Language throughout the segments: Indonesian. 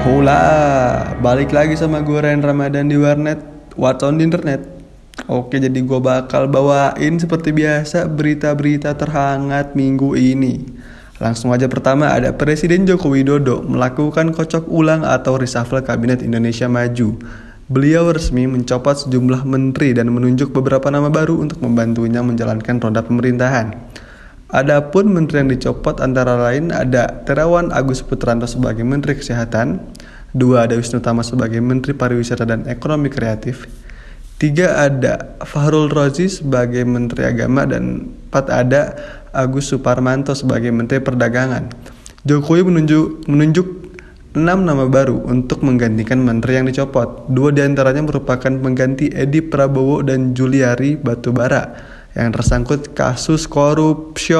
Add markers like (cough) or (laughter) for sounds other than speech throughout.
Hula, balik lagi sama gue Ren Ramadan di warnet. What's on the internet? Oke jadi gue bakal bawain seperti biasa berita-berita terhangat minggu ini. Langsung aja pertama ada Presiden Joko Widodo melakukan kocok ulang atau reshuffle Kabinet Indonesia Maju. Beliau resmi mencopot sejumlah menteri dan menunjuk beberapa nama baru untuk membantunya menjalankan roda pemerintahan Adapun menteri yang dicopot antara lain ada Terawan Agus Putranto sebagai Menteri Kesehatan, dua ada Wisnu Tama sebagai Menteri Pariwisata dan Ekonomi Kreatif, tiga ada Fahrul Rozi sebagai Menteri Agama dan empat ada Agus Suparmanto sebagai Menteri Perdagangan. Jokowi menunjuk menunjuk enam nama baru untuk menggantikan menteri yang dicopot. Dua di antaranya merupakan pengganti Edi Prabowo dan Juliari Batubara yang tersangkut kasus korupsi.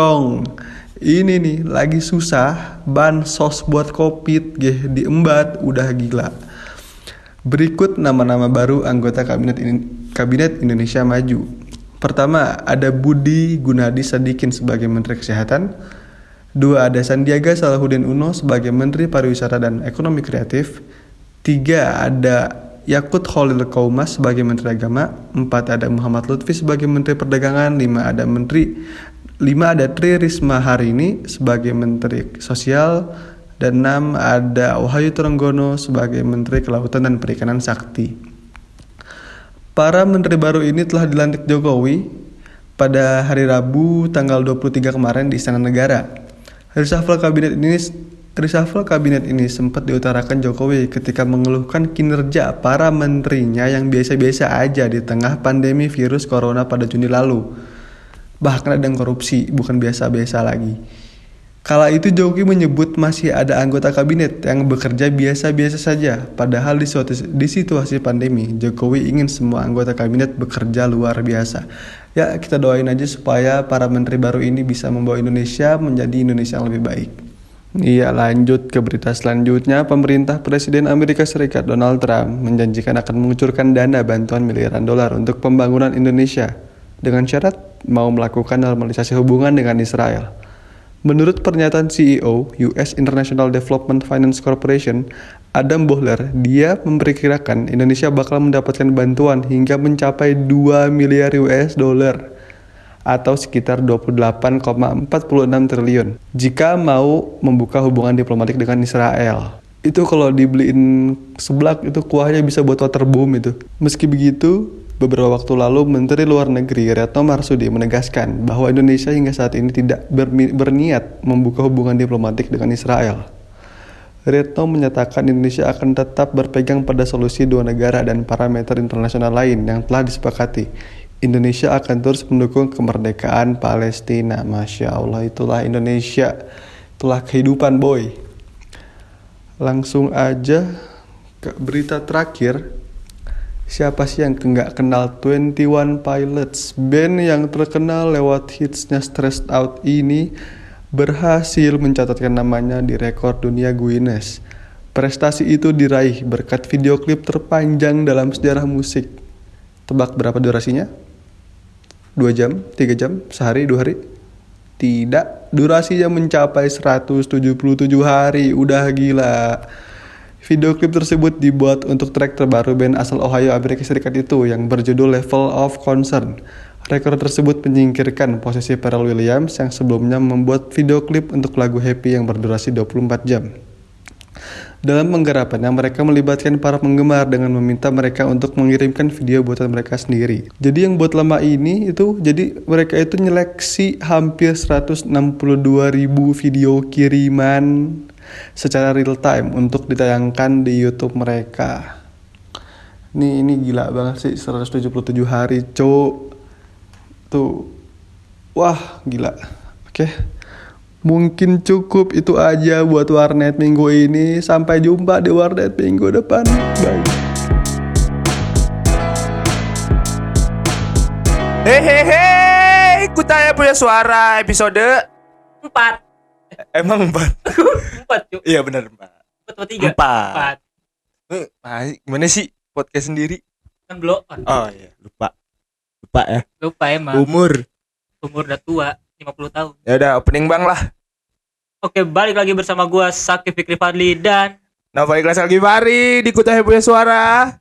Ini nih lagi susah bansos buat covid gih diembat udah gila. Berikut nama-nama baru anggota kabinet ini, kabinet Indonesia Maju. Pertama ada Budi Gunadi Sadikin sebagai Menteri Kesehatan. Dua ada Sandiaga Salahuddin Uno sebagai Menteri Pariwisata dan Ekonomi Kreatif. Tiga ada Yakut Khalil Kaumas sebagai Menteri Agama, empat ada Muhammad Lutfi sebagai Menteri Perdagangan, lima ada Menteri lima ada Tri Risma Harini sebagai Menteri Sosial, dan enam ada Wahyu Trenggono sebagai Menteri Kelautan dan Perikanan Sakti. Para menteri baru ini telah dilantik Jokowi pada hari Rabu tanggal 23 kemarin di Istana Negara. Reshuffle kabinet ini Reshuffle kabinet ini sempat diutarakan Jokowi ketika mengeluhkan kinerja para menterinya yang biasa-biasa aja di tengah pandemi virus corona pada Juni lalu. Bahkan ada yang korupsi, bukan biasa-biasa lagi. Kala itu Jokowi menyebut masih ada anggota kabinet yang bekerja biasa-biasa saja, padahal di, di situasi pandemi, Jokowi ingin semua anggota kabinet bekerja luar biasa. Ya, kita doain aja supaya para menteri baru ini bisa membawa Indonesia menjadi Indonesia yang lebih baik. Iya lanjut ke berita selanjutnya Pemerintah Presiden Amerika Serikat Donald Trump menjanjikan akan mengucurkan dana bantuan miliaran dolar untuk pembangunan Indonesia dengan syarat mau melakukan normalisasi hubungan dengan Israel. Menurut pernyataan CEO US International Development Finance Corporation, Adam Bohler, dia memperkirakan Indonesia bakal mendapatkan bantuan hingga mencapai 2 miliar US dollar atau sekitar 28,46 triliun jika mau membuka hubungan diplomatik dengan Israel. Itu kalau dibeliin seblak itu kuahnya bisa buat waterboom itu. Meski begitu, Beberapa waktu lalu, Menteri Luar Negeri Retno Marsudi menegaskan bahwa Indonesia hingga saat ini tidak berniat membuka hubungan diplomatik dengan Israel. Retno menyatakan Indonesia akan tetap berpegang pada solusi dua negara dan parameter internasional lain yang telah disepakati. Indonesia akan terus mendukung kemerdekaan Palestina. Masya Allah, itulah Indonesia. Itulah kehidupan, boy. Langsung aja ke berita terakhir Siapa sih yang nggak kenal 21 Pilots? Band yang terkenal lewat hitsnya Stressed Out ini berhasil mencatatkan namanya di rekor dunia Guinness. Prestasi itu diraih berkat video klip terpanjang dalam sejarah musik. Tebak berapa durasinya? 2 jam, 3 jam, sehari, dua hari? Tidak, durasinya mencapai 177 hari, udah gila. Video klip tersebut dibuat untuk track terbaru band asal Ohio Amerika Serikat itu yang berjudul Level of Concern. Rekor tersebut menyingkirkan posisi Pharrell Williams yang sebelumnya membuat video klip untuk lagu Happy yang berdurasi 24 jam. Dalam penggarapannya, mereka melibatkan para penggemar dengan meminta mereka untuk mengirimkan video buatan mereka sendiri. Jadi yang buat lama ini itu, jadi mereka itu nyeleksi hampir 162 ribu video kiriman secara real time untuk ditayangkan di YouTube mereka. Ini ini gila banget sih 177 hari, cowok. Tuh. Wah, gila. Oke. Mungkin cukup itu aja buat warnet minggu ini. Sampai jumpa di warnet minggu depan. Bye. Hehehe, Kutaya punya suara episode Empat. Emang empat? (laughs) Empat, yuk. Iya benar empat. Empat atau tiga? Empat. Empat. Eh, ah, gimana sih podcast sendiri? Kan belum. Oh iya, lupa. Lupa ya. Lupa emang. Umur. Umur udah tua. 50 tahun. Ya udah opening bang lah. Oke, balik lagi bersama gua Sakif Fikri Fadli dan Nova Ikhlas Algifari di Kutai punya suara.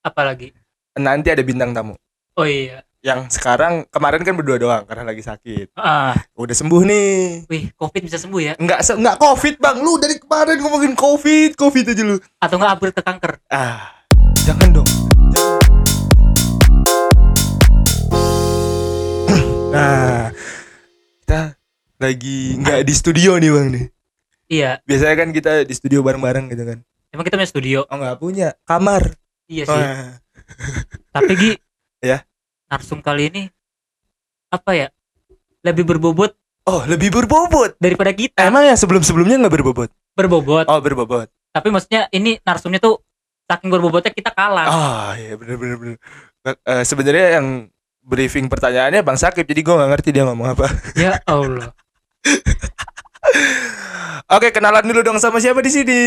Apalagi? Nanti ada bintang tamu. Oh iya. Yang sekarang kemarin kan berdua doang karena lagi sakit. Ah, Udah sembuh nih. wih, covid bisa sembuh ya? Enggak se- enggak Covid, Bang. Lu dari kemarin ngomongin Covid, Covid aja lu. Atau nggak upgrade ke kanker? Ah, jangan dong. Nah, kita lagi nggak di studio nih bang nih. Iya. Biasanya kan kita di studio bareng-bareng gitu kan. Emang kita punya studio? Oh nggak punya kamar. Iya sih. Wah. (laughs) Tapi Gi, Ya. Narsum kali ini apa ya? Lebih berbobot Oh lebih berbobot. daripada kita. Emang yang sebelum-sebelumnya nggak berbobot? Berbobot. Oh berbobot. Tapi maksudnya ini narsumnya tuh saking berbobotnya kita kalah. Ah iya bener-bener. bener. Eh, Sebenarnya yang briefing pertanyaannya Bang Sakib, jadi gue nggak ngerti dia ngomong apa. Ya Allah. (laughs) Oke kenalan dulu dong sama siapa di sini?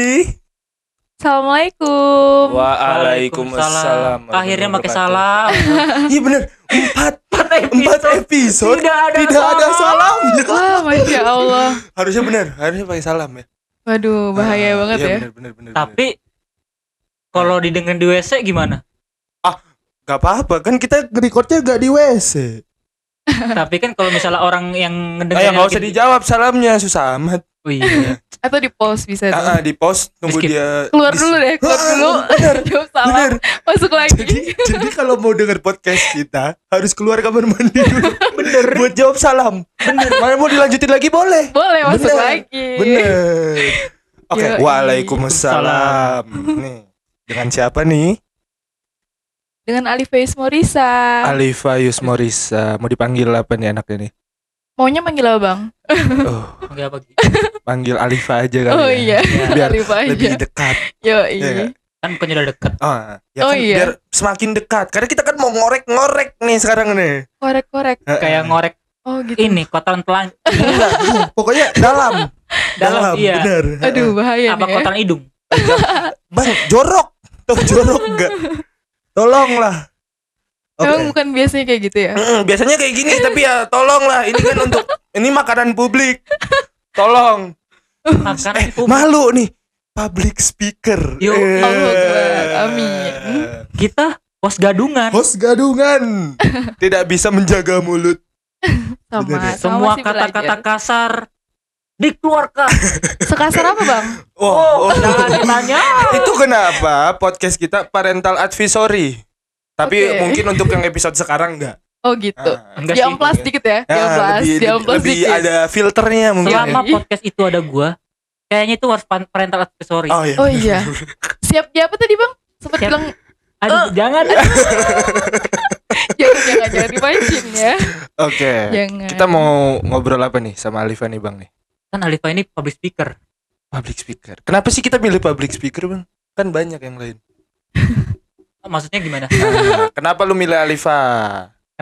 Assalamualaikum. Waalaikumsalam. Akhirnya pakai salam. (laughs) Iya bener Empat Empat Empat episode Tidak ada Tidak ada salam. Wah, masya Allah. Harusnya bener Harusnya pakai salam ya Waduh, bahaya Ah, banget iya, ya. bener, bener, bener, bener. Tapi kalau didengar di WC gimana? Gak apa-apa Kan kita recordnya gak di WC Tapi kan kalau misalnya orang yang ngedengar Ayo gak usah dijawab salamnya Susah amat Oh iya. (laughs) Atau di post bisa tuh. ah, ah, Di post Tunggu skip. dia Keluar dulu deh, keluar Ah, dulu. Bener (laughs) Jawab salam, Bener masuk lagi. Jadi Jadi kalau mau denger podcast kita Harus keluar kamar mandi dulu (laughs) Bener Buat jawab salam Bener Mana mau dilanjutin lagi boleh Boleh masuk Bener. lagi. Bener. Oke, Yoi. waalaikumsalam. Nih, dengan siapa nih? Dengan Ali Faiz Morisa. Alifa Yusmorisa. Mau dipanggil apa nih anaknya nih? Maunya manggil abang. Oh, (laughs) Enggak apa Gi? panggil Alifa aja kali Oh ya. iya, Biar Alif Lebih aja. dekat. Yo Iya? Kan bukannya udah deket. Oh, ya Oh, kan iya. biar semakin dekat. Karena kita kan mau ngorek-ngorek nih sekarang nih. Korek-korek. Kayak ngorek Oh gitu. ini kotoran telan (laughs) Enggak, pokoknya dalam. dalam iya. bener. Aduh, bahaya Apa nih ya. kotoran hidung? Bang, jorok. Tuh jorok (laughs) enggak? Tolonglah. Oke. Emang bukan biasanya kayak gitu ya? Mm, biasanya kayak gini tapi ya tolonglah ini kan untuk ini makanan publik. Tolong. Makanan Eh, publik. malu nih. Public speaker. Yo, Eh. Allah. Amin. Kita pos gadungan. Host gadungan. (laughs) Tidak bisa menjaga mulut. Sama, sama Semua kata-kata kasar dikeluarkan. (laughs) Sekasar apa bang? Oh, oh. (laughs) Jangan ditanya. itu kenapa podcast kita parental advisory. Tapi Oke. mungkin untuk yang episode sekarang enggak. Oh gitu. Ah. Diamplas dikit ya? ah, Diamplas, lebih, diamplas lebih dikit. ada filternya mungkin. Selama ya. podcast itu ada gua, kayaknya itu harus parental advisory. Oh iya. Oh iya. Siap di apa tadi bang? Sempat Siap. bilang Aduh, (laughs) jangan. jangan jangan jangan dimancing ya. Oke. Jangan. Kita mau ngobrol apa nih sama Alifa nih Bang nih? Kan Alifa ini public speaker. Public speaker. Kenapa sih kita milih public speaker, Bang? Kan banyak yang lain. (laughs) Maksudnya gimana? (laughs) Kenapa lu milih Alifa?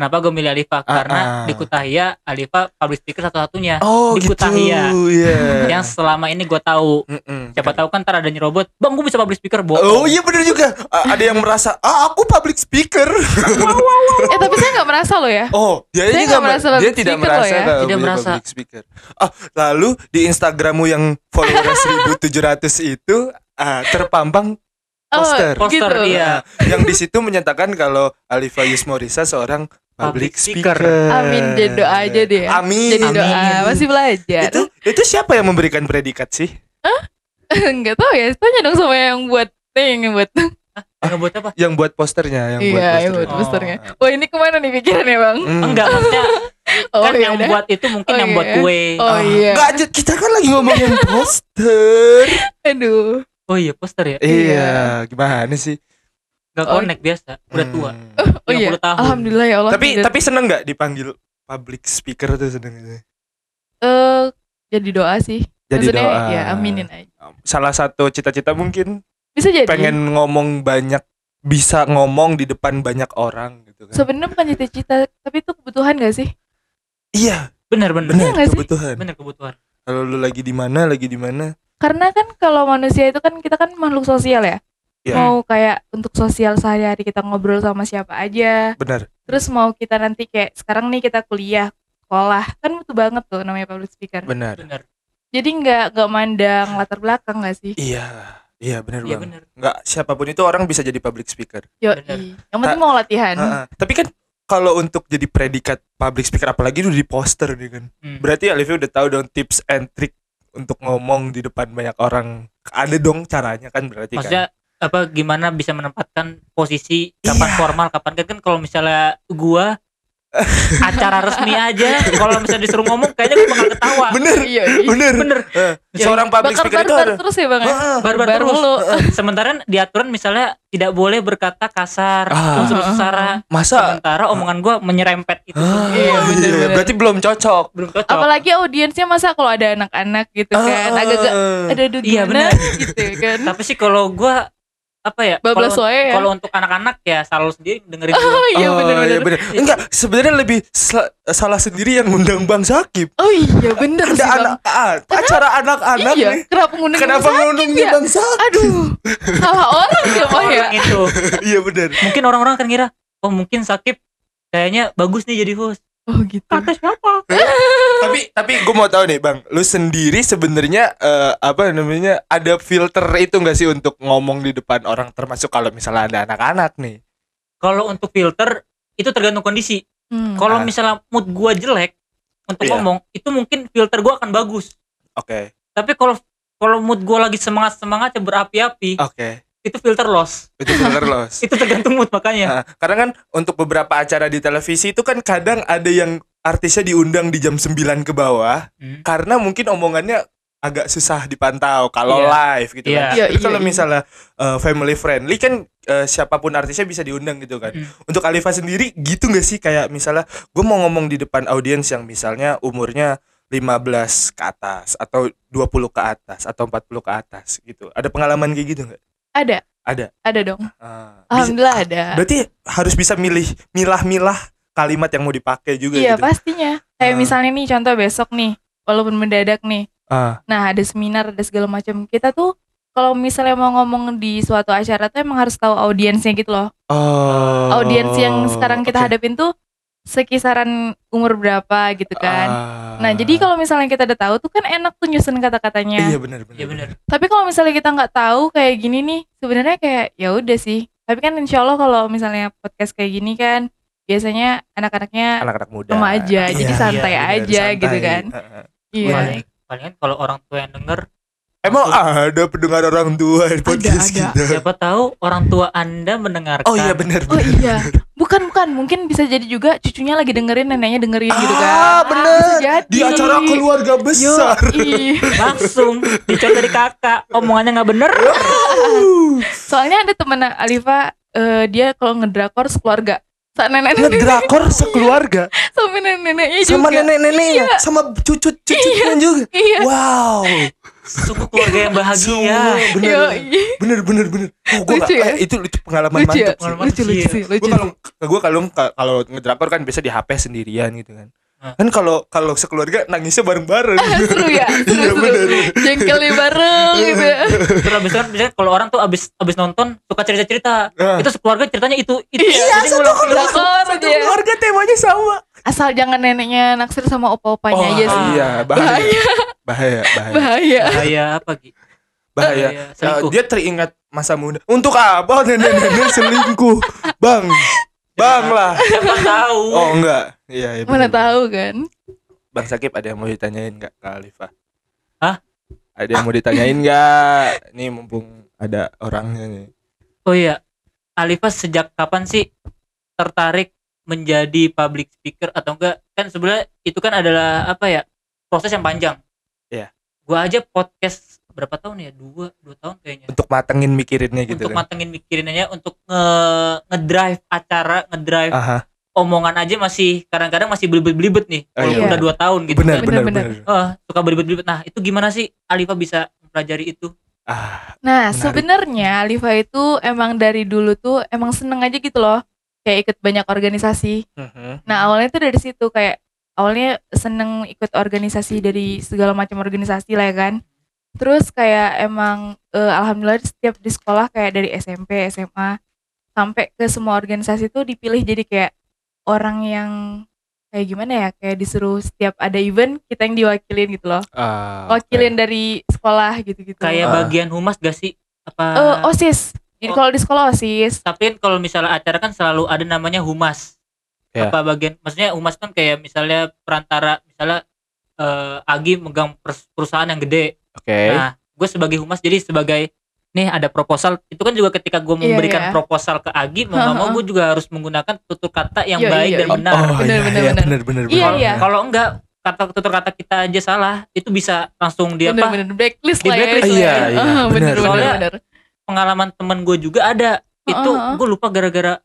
Kenapa gue milih Alifa? Karena ah. di Kutahya Alifa public speaker satu-satunya Oh, Di gitu. Kutahya. Iya. yang selama ini gue tahu. Mm-mm. Siapa tahu kan ntar ada nyerobot, bang gue bisa public speaker bohong. Oh iya bener juga. A- ada yang merasa, ah aku public speaker. Eh tapi saya nggak merasa loh ya. Oh, dia Saya juga nggak merasa mer- dia public tidak merasa ya. kalau Tidak dia merasa. public speaker. Ah, lalu di Instagrammu yang follower 1700 (laughs) itu ah, terpampang poster. Oh, Poster, gitu. iya. yang di situ menyatakan kalau Alifa Yusmorisa seorang public speaker. Amin, jadi doa aja deh ya. Amin. Jadi doa Amin. masih belajar. Itu itu siapa yang memberikan predikat sih? Enggak (laughs) tahu ya. Tanya dong sama yang buat yang buat. Yang buat apa? Yang buat posternya, yang buat Iya, yang posternya. buat Oh. posternya. Wah ini ke mana nih pikirannya bang? Hmm. Enggak, maksudnya (laughs) Oh kan iya yang udah. buat itu mungkin Oh, yang buat iya. kue. Oh Ah, iya. Nggak, J- kita kan lagi ngomongin poster. (laughs) Aduh. Oh iya poster ya? iya, gimana sih? Gak Oh. connect biasa, udah tua. Hmm. Oh iya. 30 tahun. Alhamdulillah ya Allah. Tapi Alhamdulillah. tapi seneng nggak dipanggil public speaker tuh seneng gitu? eh jadi doa sih. Jadi Maksudnya doa. ya aminin aja. Salah satu cita-cita mungkin Bisa jadi. pengen ngomong banyak bisa ngomong di depan banyak orang gitu kan. Sebenarnya bukan cita-cita, tapi itu kebutuhan gak sih? iya, bener. benar nggak sih? kebutuhan. Bener kebutuhan. Kalau lu lagi di mana, lagi di mana? Karena kan kalau manusia itu kan kita kan makhluk sosial ya. Iya. Mau kayak untuk sosial sehari-hari kita ngobrol sama siapa aja. Benar. Terus mau kita nanti kayak sekarang nih kita kuliah, sekolah, kan butuh banget tuh namanya public speaker. Benar. Bener. Jadi nggak nggak mandang latar belakang nggak sih? Iya, iya benar Iya bang. bener. Nggak siapa pun itu orang bisa jadi public speaker. Yo, yang penting mau latihan. Ha-ha. Tapi kan kalau untuk jadi predikat public speaker apalagi udah di poster nih kan. Hmm. Berarti Alivia udah tahu dong tips and trick untuk ngomong di depan banyak orang. Ada dong caranya kan berarti Maksudnya apa gimana bisa menempatkan posisi kapan Iya. formal kapan kan kan kalau misalnya gua (laughs) acara resmi aja kalau misalnya disuruh ngomong kayaknya gue bakal ketawa. Bener, Iya, iya. bener. bener Eh, Ya, seorang public Bakar speaker itu barbar ada. terus ya bang? Ha-ha. barbar Barbar terus mulu. sementara di aturan misalnya tidak boleh berkata kasar Ah. unsur sara Masa sementara omongan gua menyerempet itu Ah, Iya, bener, iya, bener. berarti belum cocok. belum cocok Apalagi audiensnya masa kalau ada anak-anak gitu kan, Ah, agak-agak ada aduh Iya, bener. gitu kan. tapi sih kalau gua apa ya Bablas wae ya. kalau untuk anak-anak ya selalu sendiri dengerin (laughs) dulu. Oh iya Oh, bener-bener. iya, bener. Enggak, sebenarnya lebih salah sendiri yang ngundang Bang Sakib. Oh iya bener sih Ada bang. anak ah, acara anak-anak Iya, nih. kenapa ngundang Kenapa Bang Sakib ngundangnya ya? Bang Sakib? Aduh, salah orang ya Pak ya. orang itu (laughs) Iya bener. mungkin orang-orang akan ngira oh mungkin sakit kayaknya bagus nih jadi host Oh gitu. kata siapa (laughs) tapi tapi gue mau tahu nih bang, lu sendiri sebenarnya eh, apa namanya ada filter itu nggak sih untuk ngomong di depan orang termasuk kalau misalnya ada anak-anak nih? kalau untuk filter itu tergantung kondisi Hmm. kalau Ah. misalnya mood gua jelek untuk Iya. ngomong itu mungkin filter gua akan bagus Oke tapi kalau kalau mood gua lagi semangat semangatnya berapi-api oke itu filter loss itu filter loss. (laughs) itu tergantung mood makanya Nah, karena kan untuk beberapa acara di televisi itu kan kadang ada yang artisnya diundang di jam 9 ke bawah Hmm. karena mungkin omongannya agak susah dipantau kalau Iya. live gitu kan. Iya. Iya, Tapi iya, kalau iya. misalnya eh, family friendly kan eh, siapa pun artisnya bisa diundang gitu kan. Hmm. Untuk Alifa sendiri gitu gak sih kayak misalnya gue mau ngomong di depan audiens yang misalnya umurnya 15 ke atas atau 20 ke atas atau 40 ke atas gitu. Ada pengalaman kayak gitu nggak? Ada, Ada. ada dong. Ah, bisa- Alhamdulillah ada. Berarti harus bisa milih milah-milah kalimat yang mau dipakai juga Iya gitu. pastinya. Kayak Ah. misalnya nih contoh besok nih, walaupun mendadak nih. Ah. Nah ada seminar ada segala macam. Kita tuh kalau misalnya mau ngomong di suatu acara tuh emang harus tahu audiensnya gitu loh. Oh. Audiens yang sekarang kita oke. hadapin tuh sekisaran umur berapa gitu kan. Ah. Nah jadi kalau misalnya kita udah tahu tuh kan enak tuh nyusun kata-katanya. Iya benar benar. Iya benar. Tapi kalau misalnya kita nggak tahu kayak gini nih, sebenarnya kayak ya udah sih. Tapi kan insya Allah kalau misalnya podcast kayak gini kan biasanya anak-anaknya Anak-anak muda. remaja, jadi Iya, santai benar, aja santai. gitu kan. Iya. Paling palingan kalau orang tua yang denger Emang ada pendengar orang tua di podcast ada. kita? siapa tahu orang tua anda mendengarkan Oh iya benar Oh iya, bukan bukan, mungkin bisa jadi juga cucunya lagi dengerin, neneknya dengerin gitu kan. Ah benar. Di acara keluarga besar. Yoi. langsung dicontoh dari kakak omongannya nggak bener Soalnya ada temen Alifa, eh, dia kalau ngedrakor sekeluarga. Sa nenek nenek Ngedrakor sekeluarga sama nenek neneknya juga. sama nenek-neneknya, sama cucu-cucunya juga. Iya. Wow. Suku keluarga yang bahagia bener. Bener bener bener. Oh, gua Lucu nggak- ya? eh, itu itu pengalaman Lucu ya? mantap sih. Pengalaman Lucu lucu kecil. sih, lucu. Gue kalau gue kalau kalau ngedrakor kan biasa di HP sendirian gitu kan. Hah. Kan kalau kalau sekeluarga nangisnya bareng-bareng. (laughs) seru ya, seru (laughs) Iya, seru. bener. Jengkelnya bareng gitu. ya. (laughs) terus abis kan biasanya kalau orang tuh abis abis nonton suka cerita cerita Ah. itu sekeluarga ceritanya itu itu Iya, Jadi satu drakor Satu aja. keluarga temanya sama. Asal jangan neneknya naksir sama opa-opanya Oh aja sih. iya, bahaya. Bahaya, bahaya. Bahaya. bahaya apa gitu Bahaya. Bahaya, Ya, selingkuh. dia teringat masa muda. Untuk apa nenek-nenek selingkuh? Bang. Bang lah. siapa tahu Oh enggak. Iya, iya Mana bener. tahu kan? Bang Sakib ada yang mau ditanyain enggak ke Alifah? Hah? Ada yang mau ditanyain enggak? Nih mumpung ada orangnya nih. oh iya Alifa sejak kapan sih tertarik menjadi public speaker atau enggak kan sebenarnya itu kan adalah apa ya proses yang panjang Iya. gua aja podcast berapa tahun ya dua dua tahun kayaknya Untuk matengin mikirinnya gitu untuk kan. matengin mikirinnya untuk nge ngedrive acara ngedrive Aha. Omongan aja masih kadang-kadang masih belibet-belibet nih Oh, walaupun iya. udah dua tahun gitu Benar, kan. benar, benar. Eh, suka belibet-belibet nah itu gimana sih Alifa bisa mempelajari itu Ah, Nah, sebenarnya Alifa itu emang dari dulu tuh emang seneng aja gitu loh. Kayak ikut banyak organisasi. mhm. Nah, awalnya tuh dari situ kayak awalnya seneng ikut organisasi dari segala macam organisasi lah ya kan. Terus kayak emang eh, alhamdulillah setiap di sekolah kayak dari SMP, SMA sampai ke semua organisasi tuh dipilih jadi kayak orang yang kayak gimana ya kayak disuruh setiap ada event kita yang diwakilin gitu loh Ah, wakilin dari sekolah gitu-gitu kayak Ah. bagian humas gak sih apa Eh, osis jadi Oh. kalau di sekolah osis tapi kalau misalnya acara kan selalu ada namanya humas Ya. apa bagian maksudnya humas kan kayak misalnya perantara misalnya eh, Agi megang perusahaan yang gede Oke. nah gue sebagai humas jadi sebagai nih ada proposal itu kan juga ketika gue Iya, memberikan iya. proposal ke Agi mau nggak mau gue juga harus menggunakan tutur kata yang Iya, baik iya, dan benar. Oh, Bener, iya, bener, iya, bener. bener, bener, Iya, bener. iya. kalau enggak kata tutur kata kita aja salah itu bisa langsung dia apa? bener-bener blacklist Di lah ya iya, iya, Ah, bener. bener bener Soalnya- bener pengalaman temen gue juga ada. Itu gue lupa gara-gara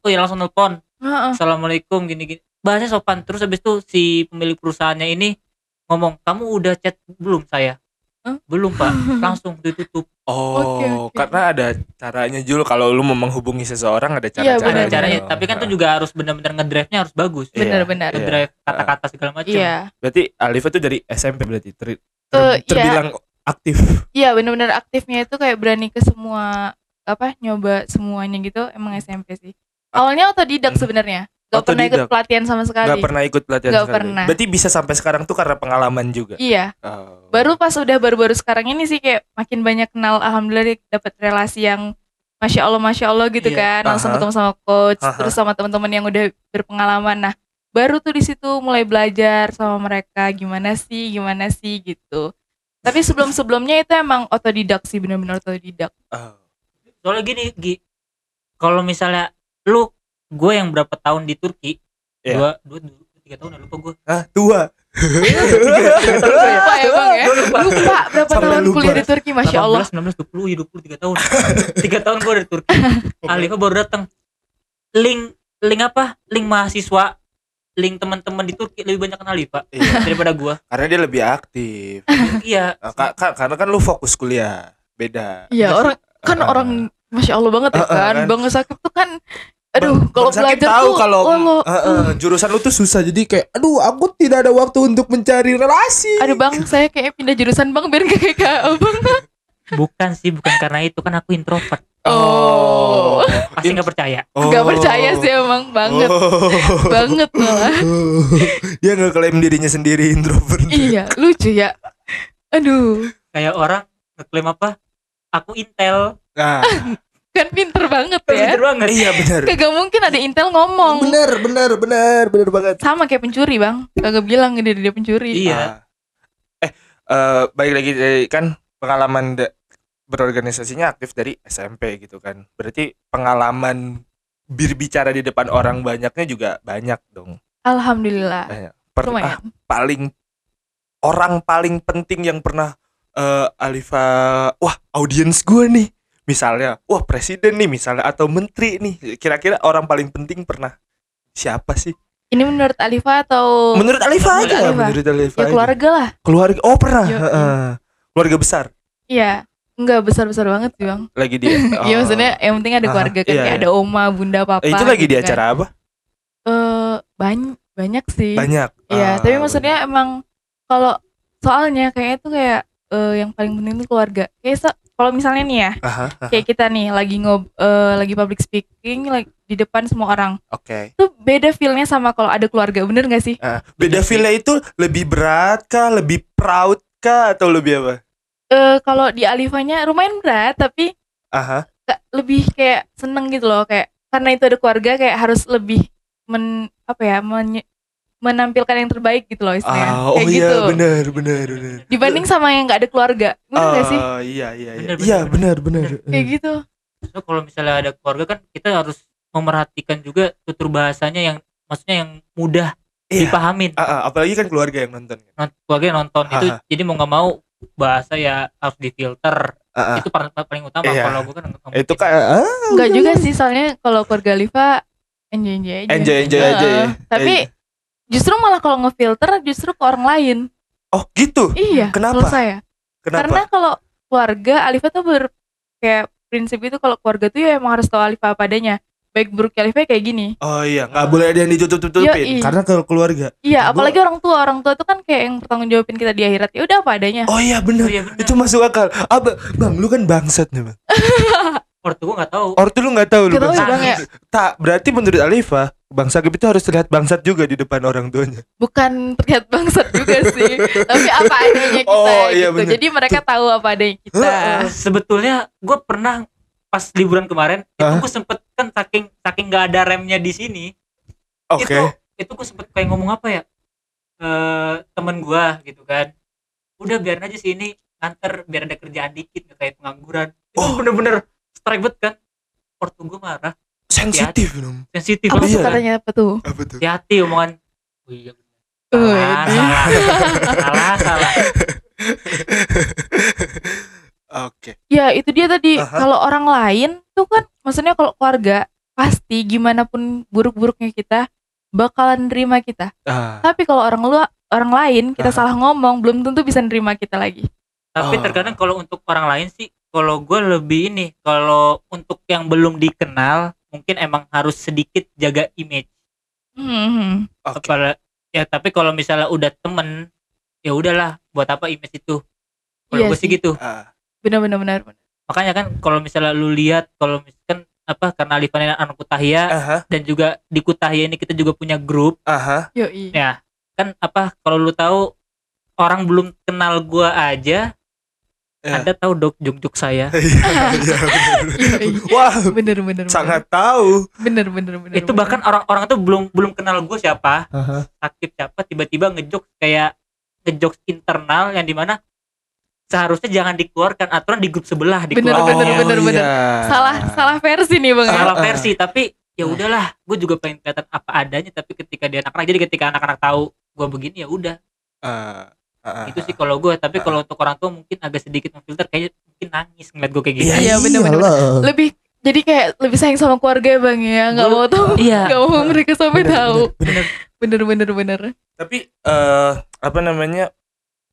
oh ya langsung nelpon. Heeh. assalamualaikum gini-gini. Bahasanya sopan. Terus habis itu si pemilik perusahaannya ini ngomong kamu udah chat belum saya Belum pak (laughs) langsung ditutup Oh, Oke, oke. karena ada caranya Jul kalau lu mau menghubungi seseorang ada Iya, cara-caranya. ada benar, caranya Oh, tapi kan tuh juga harus benar-benar ngedrive-nya harus bagus Iya, Benar-benar. iya. ngedrive kata-kata segala macam iya Berarti Alifa tuh dari SMP berarti ter, ter- Eh, iya. terbilang aktif. iya bener-bener aktifnya itu kayak berani ke semua apa nyoba semuanya gitu emang SMP sih awalnya otodidak Hmm. sebenarnya gak pernah ikut pelatihan sama sekali Gak pernah ikut pelatihan Nggak sekali. pernah. Berarti bisa sampai sekarang tuh karena pengalaman juga. iya Oh. baru pas udah baru-baru sekarang ini sih kayak makin banyak kenal alhamdulillah dapat relasi yang masya allah masya allah gitu Iya. kan langsung ketemu sama coach Aha. terus sama teman-teman yang udah berpengalaman nah baru tuh di situ mulai belajar sama mereka gimana sih gimana sih gitu tapi sebelum sebelumnya itu emang otodidak sih benar-benar otodidak Oh. soalnya gini Gi kalau misalnya lu gue yang berapa tahun di Turki Iya. dua, dua, dua tiga tahun ya lupa gue Ah, tua. lupa emang ya lupa berapa Sampai tahun lupa. kuliah di Turki masya allah 19, 20, ya 20, 3 tahun. 3 tahun gue dari Turki. (laughs) Alifa baru datang. Link link apa? Link mahasiswa, link teman-teman di Turki lebih banyak kenal Alifa Iya, daripada gua. karena dia lebih aktif. iya. Ah, ka- ka- karena kan lu fokus kuliah. Beda. iya orang kan Ah. orang masya allah banget ya ah, kan kan. bang sakit tuh kan aduh kalau belajar tahu tuh kalau eh, eh, jurusan lu tuh susah jadi kayak aduh aku tidak ada waktu untuk mencari relasi. Aduh bang, saya kayak pindah jurusan bang biar gak kayak kak abang. Bukan sih, bukan karena itu kan aku introvert. Oh. Pasti nggak percaya. Oh. Gak percaya sih emang banget, Oh. banget malah. (laughs) Dia nggak klaim dirinya sendiri introvert. iya, lucu ya. Aduh, Kayak orang ngeklaim apa? Aku Intel. Nah, kan pinter banget ya. Pinter banget. iya benar. Kagak mungkin ada Intel ngomong. Benar, benar, benar, benar banget. Sama kayak pencuri bang, kagak bilang dia dia pencuri. Iya. Ah. Eh, eh baik lagi dari kan pengalaman berorganisasinya aktif dari SMP gitu kan. Berarti pengalaman berbicara di depan orang banyaknya juga banyak dong. Alhamdulillah, Banyak. Per- ah, paling orang paling penting yang pernah eh, Alifa wah audiens gue nih misalnya wah presiden nih misalnya atau menteri nih kira-kira orang paling penting pernah siapa sih Ini menurut Alifa atau menurut Alifa Menurut aja Alifa. menurut Alifa ya aja. keluarga lah? keluarga oh pernah Yo, Heeh. keluarga besar Iya, enggak besar besar banget sih bang. lagi dia (laughs) Iya Oh. maksudnya yang penting ada keluarga kan, iya, kayak iya. ada oma, bunda, papa. Eh, itu lagi gitu di kan. acara apa Eh banyak banyak sih. banyak Iya, Ah, tapi maksudnya emang kalau soalnya kayaknya tuh kayak eh, yang paling penting tuh keluarga. Kayak kalau misalnya nih ya, Aha, aha, kayak kita nih lagi ngob eh, lagi public speaking like, di depan semua orang. oke Tuh beda feelnya sama kalau ada keluarga, bener gak sih? Ah, beda Iya sih. feel itu lebih berat kah lebih proud kah atau lebih apa Eh kalau di Alifanya lumayan berat, tapi aha lebih kayak seneng gitu loh, kayak karena itu ada keluarga kayak harus lebih men apa ya menye- menampilkan yang terbaik gitu loh istilahnya. Ah, oh kayak iya gitu. benar benar benar. Dibanding sama yang nggak ada keluarga, bener gak sih? Oh iya iya iya. Bener, Iya bener, benar benar. Kayak gitu. So, kalau misalnya ada keluarga kan kita harus memerhatikan juga tutur bahasanya yang maksudnya yang mudah Iya. dipahamin. Ah, ah, apalagi kan keluarga yang nonton. kan. Non- keluarga yang nonton itu Aha. jadi mau nggak mau bahasa ya harus difilter. Ah, ah. Itu par- paling utama Iya. kalau gue kan nggak Itu kayak ah, Enggak juga sih soalnya kalau keluarga Liva enjoy enjoy aja. enjoy enjoy aja ya. Tapi Eh, justru malah kalau ngefilter justru ke orang lain. oh gitu. Iya. Kenapa? Kalau saya. Karena Kenapa? kalau keluarga Alifa tuh ber kayak prinsip itu kalau keluarga tuh ya emang harus tahu Alifa apa adanya. Baik buruk Alifa kayak gini. Oh iya, nggak boleh ada yang ditutup-tutupin Yoi. karena kalau keluarga. Iya, Gua- apalagi orang tua. Orang tua tuh kan kayak yang bertanggung jawabin kita di akhirat. Ya udah apa adanya. Oh iya Oh benar. iya benar. Itu masuk akal. Apa? Bang, lu kan bangsat nih, Bang. (laughs) Ortu gue nggak tahu. Ortu lu nggak tahu lu Gak tahu ya ya. Tak, berarti menurut Alifa, Bang Sagib itu harus terlihat bangsat juga di depan orang tuanya. bukan terlihat bangsat juga sih (laughs) tapi apa adanya kita Oh, iya gitu bener. jadi mereka tahu apa adanya kita Heeh. sebetulnya gue pernah pas liburan kemarin itu Hah? gue sempet kan saking saking nggak ada remnya di sini Oke. itu itu gue sempet kayak ngomong apa ya eh temen gue gitu kan udah biarin aja sih ini nganter biar ada kerjaan dikit nggak kayak pengangguran itu Oh. bener-bener strike banget kan ortu gue marah Sensitif dong. sensitif apa tuh Iya. katanya apa tuh Apa tuh? hati-hati omongan oh iya bener. Wih, salah salah (laughs) salah salah Oke. ya itu dia tadi Aha. kalau orang lain tuh kan maksudnya kalau keluarga pasti gimana pun buruk-buruknya kita bakalan nerima kita Ah. tapi kalau orang lu orang lain kita Aha. salah ngomong belum tentu bisa nerima kita lagi tapi Oh. terkadang kalau untuk orang lain sih kalau gue lebih ini kalau untuk yang belum dikenal mungkin emang harus sedikit jaga image Hmm. Oke. Apala- ya tapi kalau misalnya udah temen ya udahlah buat apa image itu kalau Iya gue sih gitu Ah. benar-benar benar makanya kan kalau misalnya lu lihat kalau misalkan apa karena Alifan ini anak Kutahya Aha. dan juga di Kutahya ini kita juga punya grup Aha. Yoi. ya kan apa kalau lu tahu orang belum kenal gua aja Ya. anda tahu dok juk-juk saya (laughs) Iya, iya, (laughs) bener. Yoi. Wah, bener bener sangat tahu. bener bener bener itu bener. bahkan orang-orang tuh belum belum kenal gue siapa Aha. aktif siapa tiba-tiba ngejok kayak ngejok internal yang di mana seharusnya jangan dikeluarkan aturan di grup sebelah Bener, dikeluarkan bener, bener, bener. iya. salah salah versi nih bang ya. salah Ah, ah. versi tapi ya udahlah gue juga pengen kelihatan apa adanya tapi ketika dia anak-anak jadi ketika anak-anak tahu gue begini ya udah Ah, ah, itu sih kalau gue tapi kalau untuk orang tua mungkin agak sedikit memfilter kayak mungkin nangis ngeliat gue kayak gitu Iya, Iya, bener, bener, lebih jadi kayak lebih sayang sama keluarga ya bang ya? Nggak mau tahu. iya. Nggak mau mereka sampai Bener, tahu. bener, bener. bener bener bener. Tapi eh apa namanya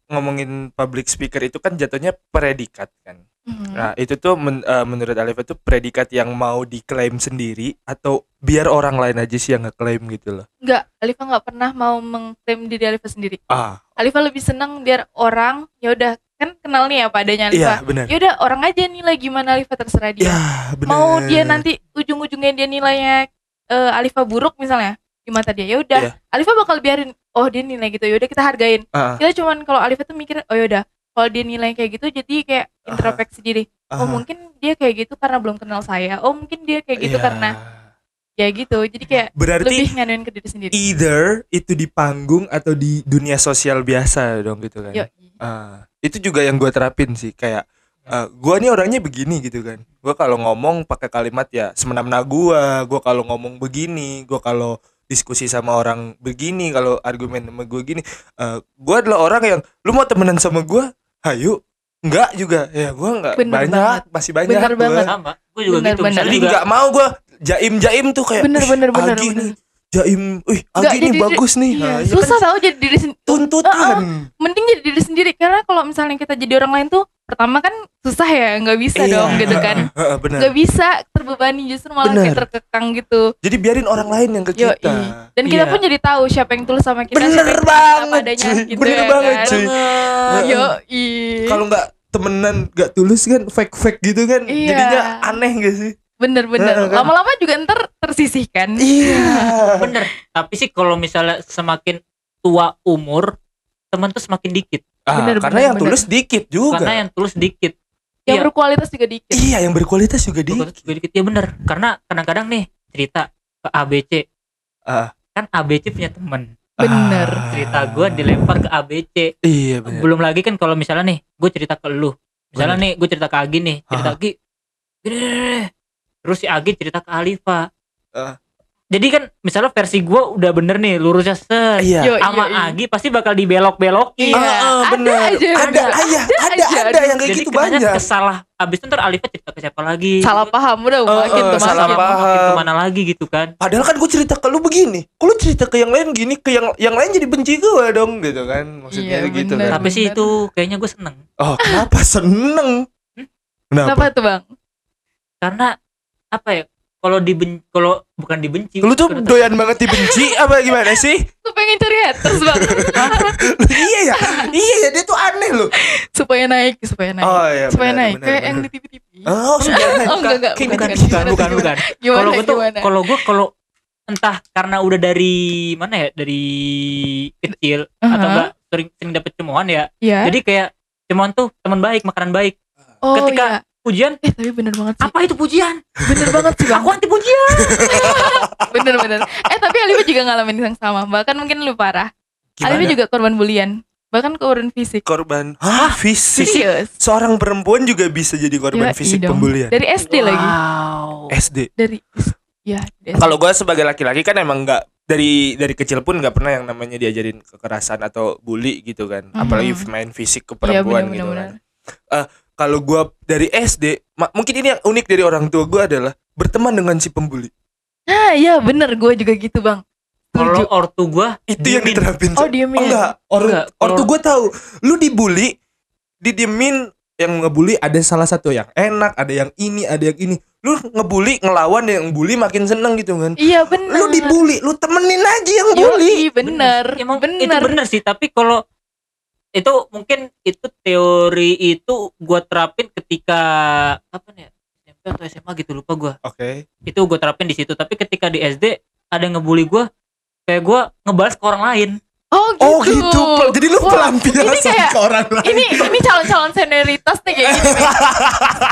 ngomongin public speaker itu kan jatuhnya predikat kan. Hmm. Nah, itu tuh men- eh, menurut Alif itu predikat yang mau diklaim sendiri atau biar orang lain aja sih yang ngeklaim gitu loh. nggak Alifa nggak pernah mau mengklaim diri Alifa sendiri. Ah, Alifa lebih senang biar orang ya udah kan kenal nih apa adanya iya Alifa benar. ya udah orang aja nilai gimana Alifa terserah dia Ya, benar. mau dia nanti ujung-ujungnya dia nilainya eh, Alifa buruk misalnya di mata dia ya udah Iya. Alifa bakal biarin oh dia nilai gitu ya udah kita hargain Ah, kita cuman kalau Alifa tuh mikir oh ya udah kalau dia nilai kayak gitu jadi kayak introspeksi diri oh ah. mungkin dia kayak gitu karena belum kenal saya oh mungkin dia kayak gitu Iya. karena ya gitu jadi kayak berarti lebih nganuin ke diri sendiri either itu di panggung atau di dunia sosial biasa dong gitu kan. Yo, Ah, itu juga yang gue terapin sih kayak eh, gua nih orangnya begini gitu kan. Gua kalau ngomong pakai kalimat ya semena-mena gua. Gua kalau ngomong begini, gua kalau diskusi sama orang begini, kalau argumen sama gue gini, eh, gua adalah orang yang lu mau temenan sama gua, hayu. Enggak juga. Ya gua enggak Bener banyak, banget. masih banyak Bener gua. banget. sama gue juga Bener, gitu bener. Jadi enggak mau gua jaim-jaim tuh kayak bener "Ih, bener bener Agi bener nih, jaim, wih, Agi nih bagus nih. Iya, Nah, ya susah kan tau jadi diri sendiri tuntutan. mending jadi diri sendiri karena kalau misalnya kita jadi orang lain tuh pertama kan susah ya nggak bisa Iya. dong gitu kan (laughs) nggak bisa terbebani justru malah Bener. kayak terkekang gitu Jadi biarin orang lain yang ke Yoi. kita. dan kita Iya. pun jadi tahu siapa yang tulus sama kita Bener siapa yang banget, adanya cuy. gitu Bener ya banget, kan? cuy. yo Kalau nggak temenan nggak tulus kan fake fake gitu kan Iya. jadinya aneh gak sih? bener bener kan? lama-lama juga ntar tersisihkan Iya. (laughs) bener tapi sih kalau misalnya semakin tua umur teman tuh semakin dikit Ah, Bener, karena bener, yang bener. tulus dikit juga. karena yang tulus dikit yang Iya. berkualitas juga dikit Iya, yang berkualitas juga Bukan dikit. juga dikit ya bener karena kadang-kadang nih cerita ke ABC Ah. kan ABC punya temen bener Ah. cerita gue dilempar ke ABC Iya benar. belum lagi kan kalau misalnya nih gue cerita ke lu misalnya nih gue cerita ke Agi nih cerita. Agi gini, gini, gini. terus si Agi cerita ke Alifa Ah. Jadi kan misalnya versi gue udah bener nih lurusnya set Iya. Sama iya, iya. Agi pasti bakal dibelok-belokin Iya, Ah, ah, ada benar. aja. Ada, Ada. ayah, ada, aja, ada, ada. yang kayak jadi gitu banyak. kesalah abis itu ntar Alifa cerita ke siapa lagi salah paham udah Oh, makin tuh salah makin. paham. makin ke mana lagi gitu kan Padahal kan gue cerita ke lu begini, kok lu cerita ke yang lain gini, ke yang yang lain jadi benci gue dong gitu kan, maksudnya Iya, gitu bener. kan. tapi sih bener. itu kayaknya gue seneng Oh, kenapa seneng? Kenapa? kenapa tuh bang karena apa ya kalau diben kalau bukan dibenci Lu tuh bukan- doyan banget dibenci apa gimana sih? Aku pengen cari haters bang (laughs) iya ya, iya ya dia tuh aneh loh. supaya naik supaya naik Oh iya. supaya benar, naik benar, kayak benar. yang di TV TV Oh, sudah Oh, enggak, enggak, bukan, gitu. bukan bukan bukan gimana kalau gue tuh kalau gue kalau entah karena udah dari mana ya dari kecil atau Uh-huh. enggak sering sering dapet cemohan ya Iya. jadi kayak cemohan tuh teman baik makanan baik oh, ketika- iya. Pujian Eh tapi bener banget sih. apa itu pujian Bener banget sih bang. aku anti pujian (laughs) bener bener. Eh tapi Alifa juga ngalamin yang sama. Bahkan mungkin lu parah. Gimana? Alifa juga korban bulian. Bahkan korban fisik. korban Hah, fisik. Serius. Seorang perempuan juga bisa jadi korban Yoi fisik dong. pembulian. Dari SD lagi. wow SD. Dari ya. Kalau gue sebagai laki-laki kan emang nggak dari dari kecil pun nggak pernah yang namanya diajarin kekerasan atau bully gitu kan. Mhm. Apalagi main fisik ke Iya, perempuan bener, gitu bener, kan. Kalau gue dari SD, mungkin ini yang unik dari orang tua gue adalah berteman dengan si pembuli. Nah iya bener gue juga gitu bang. kalau ortu gua Itu yang diterapin. Oh Oh, diemin. enggak, or, Enggak, ortu gue tahu. Lu dibully, didiemin yang ngebully ada salah satu yang enak, ada yang ini, ada yang ini. Lu ngebully, ngelawan yang bully makin seneng gitu kan. Iya bener. Lu dibully, lu temenin aja yang Yoi, bully. bener. Emang itu bener. bener sih tapi kalau itu mungkin itu teori itu gua terapin ketika apa nih ya, SMP atau SMA gitu lupa gua Oke. itu gua terapin di situ tapi ketika di SD ada yang ngebully gua kayak gua ngebalas ke orang lain Oh gitu. Oh gitu. Pel- Jadi lu Wah, pelampiasan kayak ke orang lain. ini ini calon-calon senioritas nih kayak gini nih.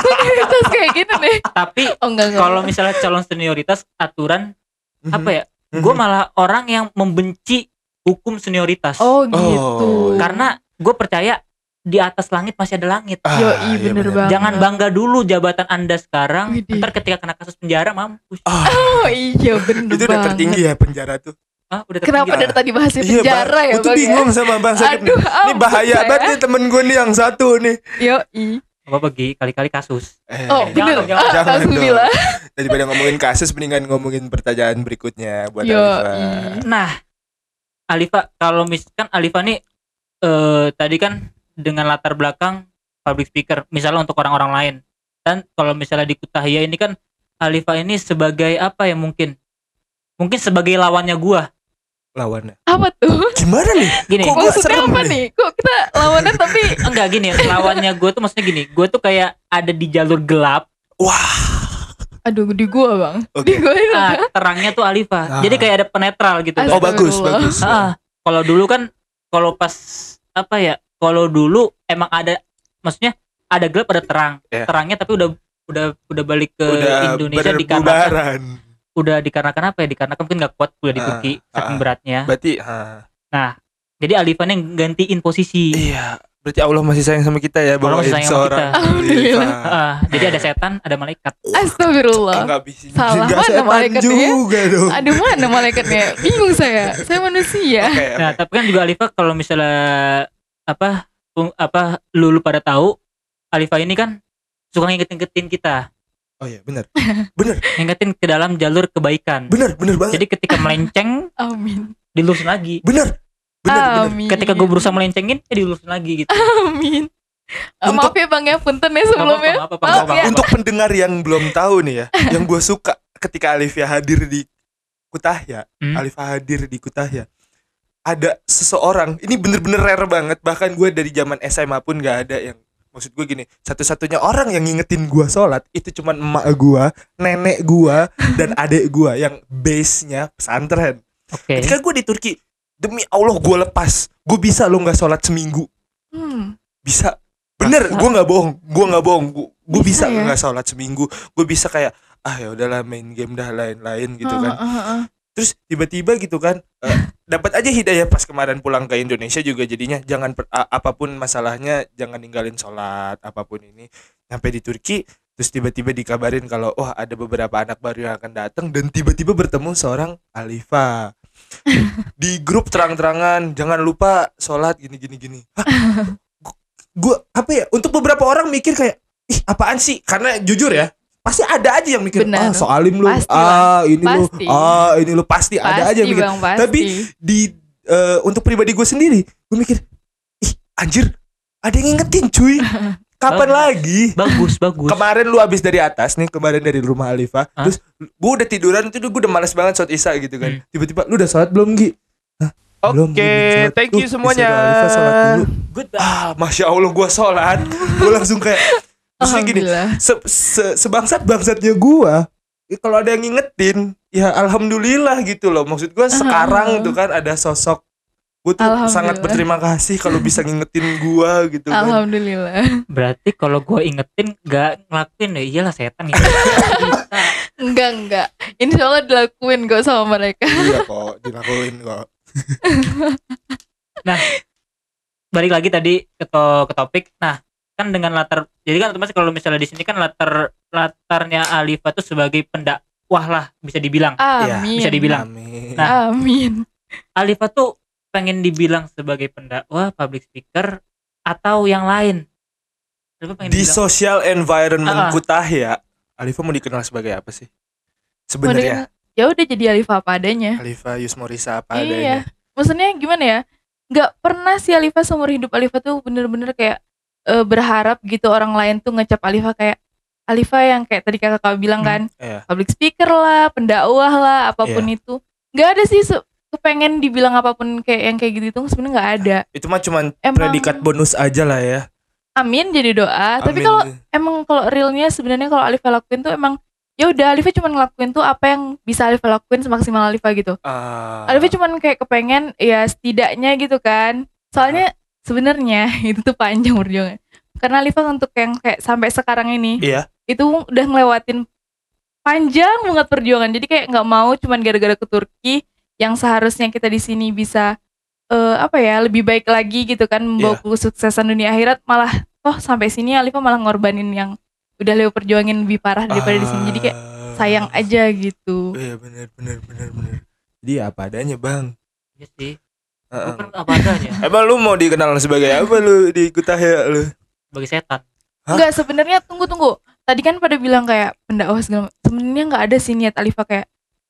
(laughs) senioritas kayak gitu nih. tapi Oh kalau misalnya calon senioritas aturan Mhm. apa ya gua malah orang yang membenci hukum senioritas Oh gitu. Oh, karena gue percaya di atas langit masih ada langit Ah, Yoi, iya bener bener. banget. Jangan bangga dulu jabatan anda sekarang. Widih. Ntar ketika kena kasus penjara mampus. Ah, Oh iya bener itu udah banget. tertinggi ya penjara tuh. Ah, udah Kenapa dari tadi bahasnya Iya, penjara Bang. ya Gua tuh bang ya? bingung sama Bang Sakit. Aduh, Ini bahaya saya. banget nih temen gue nih yang satu nih. Yoi. Apa bagi kali-kali kasus. Eh, Oh jangan bener. dong, jangan. Ah, Jangan Alhamdulillah. Daripada ngomongin kasus mendingan ngomongin pertanyaan berikutnya buat Yoi. Alifa. Nah, Alifa kalau misalkan Alifa nih eh tadi kan dengan latar belakang public speaker, misalnya untuk orang-orang lain. Dan kalau misalnya di Kutahya ini kan Alifa ini sebagai apa ya mungkin? Mungkin sebagai lawannya gua. Lawannya. Apa tuh? Gimana nih? (laughs) Gini, Kok gua Maksudnya serem apa nih? nih? Kok kita lawanan tapi (laughs) enggak gini, lawannya gua tuh maksudnya gini, gua tuh kayak ada di jalur gelap Wah. aduh di gua bang. Oke. Di gua ini. Ah, terangnya tuh Alifa. Ah. Jadi kayak ada penetral gitu. Oh bagus, bagus. Ah, kalau dulu kan kalau pas apa ya? Kalau dulu emang ada maksudnya ada gelap ada terang. Iya. Terangnya tapi udah udah udah balik ke Udah Indonesia dikarenakan udah dikarenakan apa ya? Dikarenakan mungkin nggak kuat udah di Ah, Turki saking ah. beratnya. Berarti ah, Jadi Alifan yang gantiin posisi. iya. Berarti Allah masih sayang sama kita ya Allah masih sayang sama kita. Alhamdulillah. Ah, jadi ada setan, ada malaikat. Astagfirullah. Enggak bisa Salah juga mana setan malaikatnya? juga dong. Aduh mana malaikatnya? Bingung saya. Saya manusia. Oke, Nah, oke. tapi kan juga Alifa kalau misalnya apa apa lu, lu pada tahu Alifa ini kan suka ngingetin-ngingetin kita, Oh iya, benar. (laughs) ngingetin ke dalam jalur kebaikan. Benar, benar banget. Jadi ketika melenceng Amin. dilurusin lagi. Benar. Benar, benar. Amin. Ketika gue berusaha melencengin, eh dilurusin lagi gitu. Amin. Ah, Untuk- maaf ya bang ya punten ya sebelumnya. apa-apa, nggak Maaf apa-apa. ya. Untuk pendengar yang belum tahu nih ya, (laughs) yang gue suka ketika Alifia hadir di Kutahya, Hmm. Alifah hadir di Kutahya, ada seseorang, ini bener-bener rare banget, bahkan gue dari zaman SMA pun gak ada yang maksud gue gini, satu-satunya orang yang ngingetin gue sholat itu cuman emak gue, nenek gue, dan (laughs) adik gue yang base-nya pesantren. Oke. Ketika gue di Turki, demi Allah gue lepas, gue bisa lo nggak sholat seminggu, Hmm. bisa. Bener gue nggak bohong. Gue nggak bohong. Gue Bisa ya? nggak sholat seminggu. Gue bisa kayak ah ya udahlah main game dah lain-lain gitu kan. Ah, ah, ah. terus tiba-tiba gitu kan eh, (laughs) dapat aja hidayah pas kemarin pulang ke Indonesia juga jadinya. Jangan per- a- apa pun masalahnya jangan ninggalin sholat apa pun ini. Sampai di Turki terus tiba-tiba dikabarin kalau wah ada beberapa anak baru yang akan datang dan tiba-tiba bertemu seorang Alifa di grup terang-terangan jangan lupa sholat gini gini gini. Hah? gue apa ya untuk beberapa orang mikir kayak ih apaan sih? Karena jujur ya pasti ada aja yang mikir ah soalim lu Pasti ah ini lu Pasti. ah ini lu. Pasti, ada aja yang Pasti mikir. Bang pasti. Tapi di eh, untuk pribadi gue sendiri gue mikir ih anjir ada yang ngingetin cuy (laughs) kapan Bagus. lagi Bagus, bagus. kemarin lu habis dari atas nih kemarin dari rumah Alifa Hah? terus gue udah tiduran itu gue udah males banget sholat isya gitu kan Hmm. tiba-tiba lu udah sholat belum Gi Hah? Belum, Oke, sholat. thank you semuanya. disuruh Alifa sholat dulu. Good. ah masya Allah gue sholat gue langsung kayak maksudnya gini se, se, sebangsat bangsatnya gue ya kalau ada yang ngingetin ya alhamdulillah gitu loh maksud gua sekarang tuh kan ada sosok gue tuh sangat berterima kasih kalau bisa ngingetin gua gitu kan Alhamdulillah. Berarti kalau gue ingetin gak ngelakuin ya iyalah setan gitu. Bisa. (laughs) Enggak, enggak. Insya Allah dilakuin kok sama mereka. iya kok dilakuin kok (laughs) Balik lagi tadi ke, to- ke topik. Nah, kan dengan latar jadi kan otomatis kalau misalnya di sini kan latar latarnya Alifa tuh sebagai pendakwah lah bisa dibilang. Amin. Bisa dibilang. Amin. Nah, Amin. Alifa tuh pengen dibilang sebagai pendakwah, public speaker atau yang lain. Di dibilang- social environment Ah. Kutahya Alifa mau dikenal sebagai apa sih sebenarnya Ya udah jadi Alifa apa adanya. Alifa Yusmorisa apa Iya. adanya Maksudnya gimana ya? Nggak pernah sih Alifa seumur hidup Alifa tuh bener-bener kayak eh, berharap gitu orang lain tuh ngecap Alifa kayak Alifa yang kayak tadi kakak bilang kan Iya. public speaker lah, pendakwah lah, apa pun itu. Nggak ada sih kepengen dibilang apa pun kayak yang kayak gitu itu sebenarnya nggak ada. itu mah cuman Emang predikat bonus aja lah ya amin jadi doa. Tapi Amin. kalau emang kalau realnya sebenarnya kalau Alifa lakuin tuh emang ya udah Alifa cuma ngelakuin tuh apa yang bisa Alifa lakuin semaksimal Alifa gitu. Ah. Alifa cuma kayak kepengen ya setidaknya gitu kan. Soalnya sebenarnya (laughs) itu tuh panjang perjuangan. Karena Alifa untuk yang kayak sampai sekarang ini iya itu udah ngelewatin panjang banget perjuangan. Jadi kayak nggak mau cuman gara-gara ke Turki yang seharusnya kita di sini bisa eh, apa ya lebih baik lagi gitu kan membawa Iya. kesuksesan dunia akhirat malah toh sampai sini Alifa malah ngorbanin yang udah Leo perjuangin lebih parah daripada di sini. Jadi kayak Ah. sayang aja gitu. iya benar benar benar benar jadi apa adanya bang Iya sih. Heeh. Bukan apa adanya (laughs) emang lu mau dikenal sebagai apa lu di Kutahya lu sebagai setan. Hah? Enggak, sebenarnya tunggu tunggu. Tadi kan pada bilang kayak pendakwah segala macam. Sebenarnya nggak ada sih niat Alifa kayak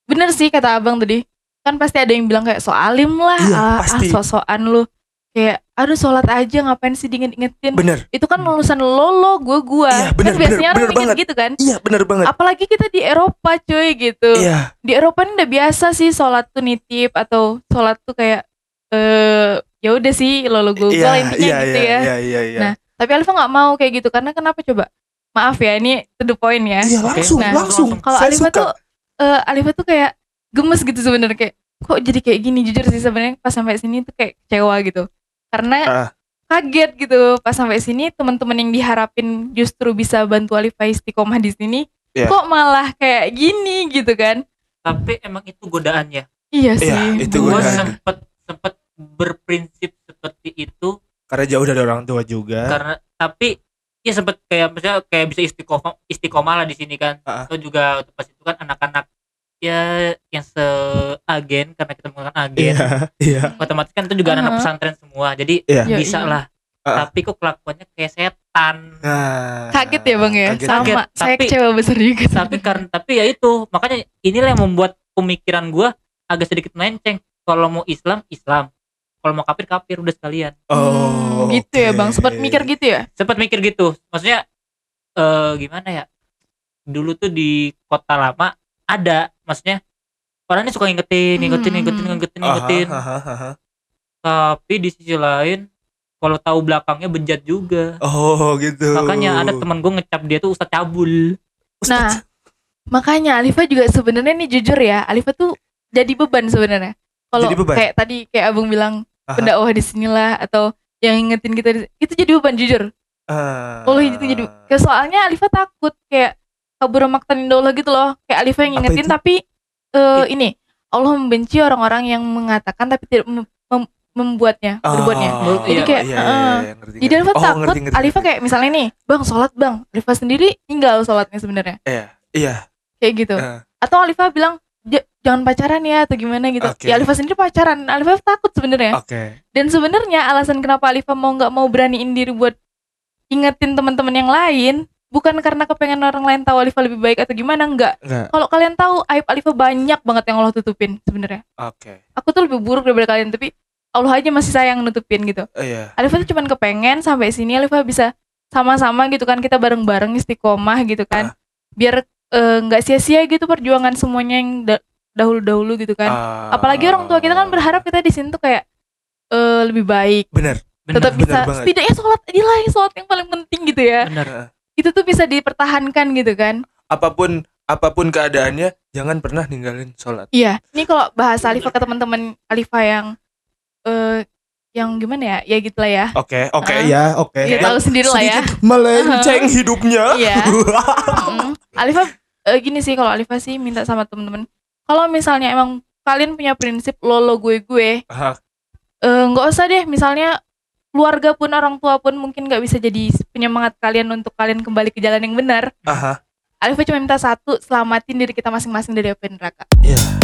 bener sih kata abang tadi. Kan pasti ada yang bilang kayak soalim lah, Iya, ah, pasti. ah sosokan lu. Kayak aduh sholat aja ngapain sih diinget-ingetin. bener Itu kan lulusan lo lo gue gua. Iya, bener, kan biasanya bener, orang bener gitu kan. iya bener banget Apalagi kita di Eropa cuy gitu. iya Di Eropa ini udah biasa sih sholat tuh nitip atau sholat tuh kayak eh ya udah sih lo lo gue iya intinya iya gitu iya ya. iya iya iya Nah, Tapi Alifa nggak mau kayak gitu karena kenapa coba? Maaf ya, ini to the point ya. iya langsung Nah, langsung Kalau Saya Alifa suka. tuh eh Alifa tuh kayak gemes gitu sebenarnya kayak kok jadi kayak gini jujur sih sebenarnya pas sampai sini tuh kayak kecewa gitu. Karena Ah. kaget gitu pas sampai sini teman-teman yang diharapin justru bisa bantu Alifa istiqomah di sini Iya. kok malah kayak gini gitu kan. Tapi emang itu godaannya. Iya Iya, sih. itu Gue godaan. sempet sempet berprinsip seperti itu karena jauh dari orang tua juga karena tapi ya sempet kayak misalnya kayak bisa istiqomah istiqomah lah di sini kan Ah. atau juga pas itu kan anak-anak ya yang seagen karena kita menggunakan agen. Iya iya. Otomatis kan itu juga anak Uh-huh. pesantren semua. Jadi Iya. Ya, bisa iya. lah. Ah. tapi kok kelakuannya kayak setan. Nah Kaget ya bang ya, kaget. sama Kaget, saya tapi- kecewa besar juga. tapi karena tapi ya itu. Makanya inilah yang membuat pemikiran gua agak sedikit melenceng. Kalau mau Islam Islam. Kalau mau kafir kafir. Udah sekalian. Oh Hmm, gitu ya bang, sempat mikir gitu ya? sempat mikir gitu. Maksudnya eh gimana ya? Dulu tuh di kota lama ada maksudnya orang ini suka ngingetin ngingetin Hmm, ngingetin hmm. ngingetin Aha, ngingetin aha, aha. tapi di sisi lain kalau tahu belakangnya bejat juga oh gitu makanya ada teman gue ngecap dia tuh ustadz cabul Nah, makanya Alifa juga sebenarnya nih jujur ya, Alifa tuh jadi beban sebenarnya. Kalau kayak tadi kayak Abang bilang pendakwah di sinilah atau yang ingetin kita itu jadi beban jujur. Ah. Allah itu jadi kayak soalnya Alifa takut kayak kabur maktanin daulah gitu loh. Kayak Alifa yang ngingetin tapi eh, ini Allah membenci orang-orang yang mengatakan tapi tidak mem- mem- membuatnya, Ah, berbuatnya. Jadi iya, kayak, iya, iya, iya, ngerti, Jadi. Alifa Oh, takut, ngerti, ngerti, Alifa ngerti. kayak misalnya nih, bang sholat bang, Alifa sendiri tinggal sholatnya sebenarnya, iya iya kayak gitu. Eh. Atau Alifa bilang "Ja- jangan pacaran ya atau gimana gitu. Oke. Ya Alifa sendiri pacaran, Alifa takut sebenarnya. oke Dan sebenarnya alasan kenapa Alifa mau nggak mau beraniin diri buat ingetin teman-teman yang lain, bukan karena kepengen orang lain tahu Alifa lebih baik atau gimana, enggak. enggak Kalau kalian tahu aib Alifa banyak banget yang Allah tutupin sebenarnya. oke Aku tuh lebih buruk daripada kalian, tapi Allah aja masih sayang nutupin gitu. Oh, iya Alifa tuh cuman kepengen sampai sini Alifa bisa sama-sama gitu kan kita bareng-bareng istiqomah gitu kan. Biar eh, nggak sia-sia gitu perjuangan semuanya yang da- dahulu-dahulu gitu kan. Ah. Apalagi orang tua kita kan berharap kita di sini tuh kayak eh, lebih baik, bener bener tetap bener bisa banget. setidaknya sholat aja lah yang sholat yang paling penting gitu ya. bener Itu tuh bisa dipertahankan gitu kan. apa pun apa pun keadaannya jangan pernah ninggalin sholat Iya, ini kalau bahasa Alifa ke teman-teman Alifa yang eh yang gimana ya? Ya gitu lah ya. oke oke Ah. ya oke Iya, Yang tahu sendiri lah ya. melenceng hidupnya Iya. (laughs) Mm. Alifa eh, gini sih kalau Alifa sih minta sama temen-temen kalau misalnya emang kalian punya prinsip lo lo gue gue eh, nggak usah deh misalnya keluarga pun orang tua pun mungkin nggak bisa jadi penyemangat kalian untuk kalian kembali ke jalan yang benar. Aha. Alifa cuma minta satu selamatin diri kita masing-masing dari api neraka. Ya